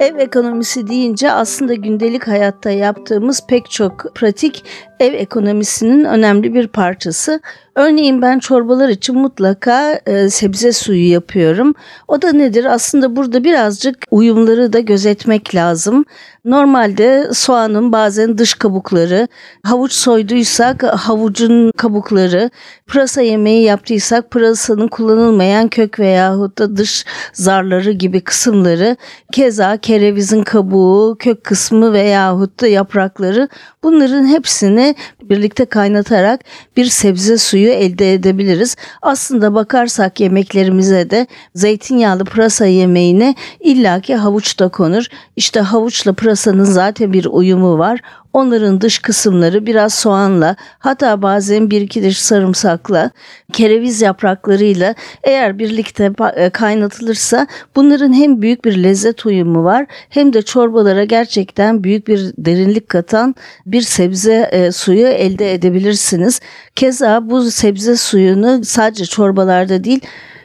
Ev ekonomisi deyince aslında gündelik hayatta yaptığımız pek çok pratik ev ekonomisinin önemli bir parçası. Örneğin ben çorbalar için mutlaka e, sebze suyu yapıyorum. O da nedir? Aslında burada birazcık uyumları da gözetmek lazım. Normalde soğanın bazen dış kabukları, havuç soyduysak havucun kabukları, pırasa yemeği yaptıysak pırasanın kullanılmayan kök veyahut da dış zarları gibi kısımları, keza kerevizin kabuğu, kök kısmı veyahut da yaprakları bunların hepsini birlikte kaynatarak bir sebze suyu elde edebiliriz. Aslında bakarsak yemeklerimize de zeytinyağlı pırasa yemeğine illaki havuç da konur. İşte havuçla pırasanın zaten bir uyumu var. Onların dış kısımları biraz soğanla hatta bazen bir iki diş sarımsakla kereviz yapraklarıyla eğer birlikte e, kaynatılırsa bunların hem büyük bir lezzet uyumu var hem de çorbalara gerçekten büyük bir derinlik katan bir sebze e, suyu elde edebilirsiniz. Keza bu sebze suyunu sadece çorbalarda değil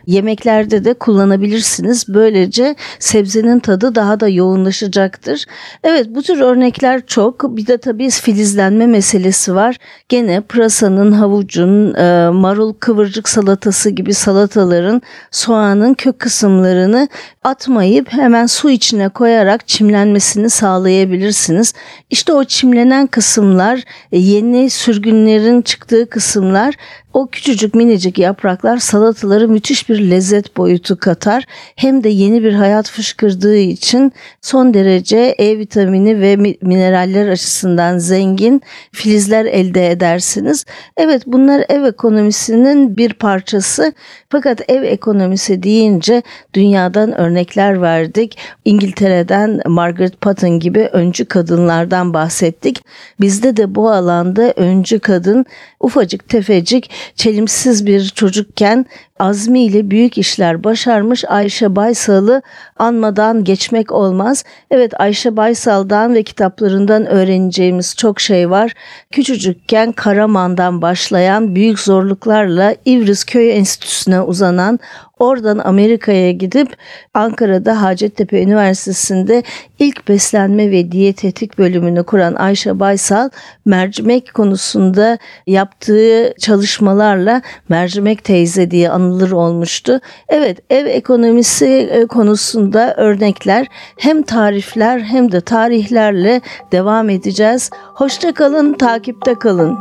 yemeklerde de kullanabilirsiniz. Böylece sebzenin tadı daha da yoğunlaşacaktır. Evet bu tür örnekler çok. Bir de tabii filizlenme meselesi var. Gene pırasanın, havucun, e, marul kıvırcık salatası gibi salataların soğanın kök kısımlarını atmayıp hemen su içine koyarak çimlenmesini sağlayabilirsiniz. İşte o çimlenen kısımlar yeni sürgünlerin çıktığı kısımlar o küçücük minicik yapraklar salataları müthiş bir lezzet boyutu katar. Hem de yeni bir hayat fışkırdığı için son derece E vitamini ve mineraller açısından zengin filizler elde edersiniz. Evet bunlar ev ekonomisinin bir parçası. Fakat ev ekonomisi deyince dünyadan örnekler verdik. İngiltere'den Margaret Patton gibi öncü kadınlardan bahsettik. Bizde de bu alanda öncü kadın ufacık tefecik çelimsiz bir çocukken azmiyle büyük işler başarmış Ayşe Baysal'ı anmadan geçmek olmaz. Evet Ayşe Baysal'dan ve kitaplarından öğreneceğimiz çok şey var. Küçücükken Karaman'dan başlayan büyük zorluklarla İvriz Köy Enstitüsü'ne uzanan Oradan Amerika'ya gidip Ankara'da Hacettepe Üniversitesi'nde ilk beslenme ve diyetetik bölümünü kuran Ayşe Baysal mercimek konusunda yaptığı çalışmalarla mercimek teyze diye anılır olmuştu. Evet ev ekonomisi e, konusunda örnekler hem tarifler hem de tarihlerle devam edeceğiz. Hoşça kalın, takipte kalın.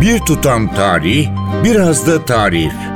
Bir tutam tarih, biraz da tarif.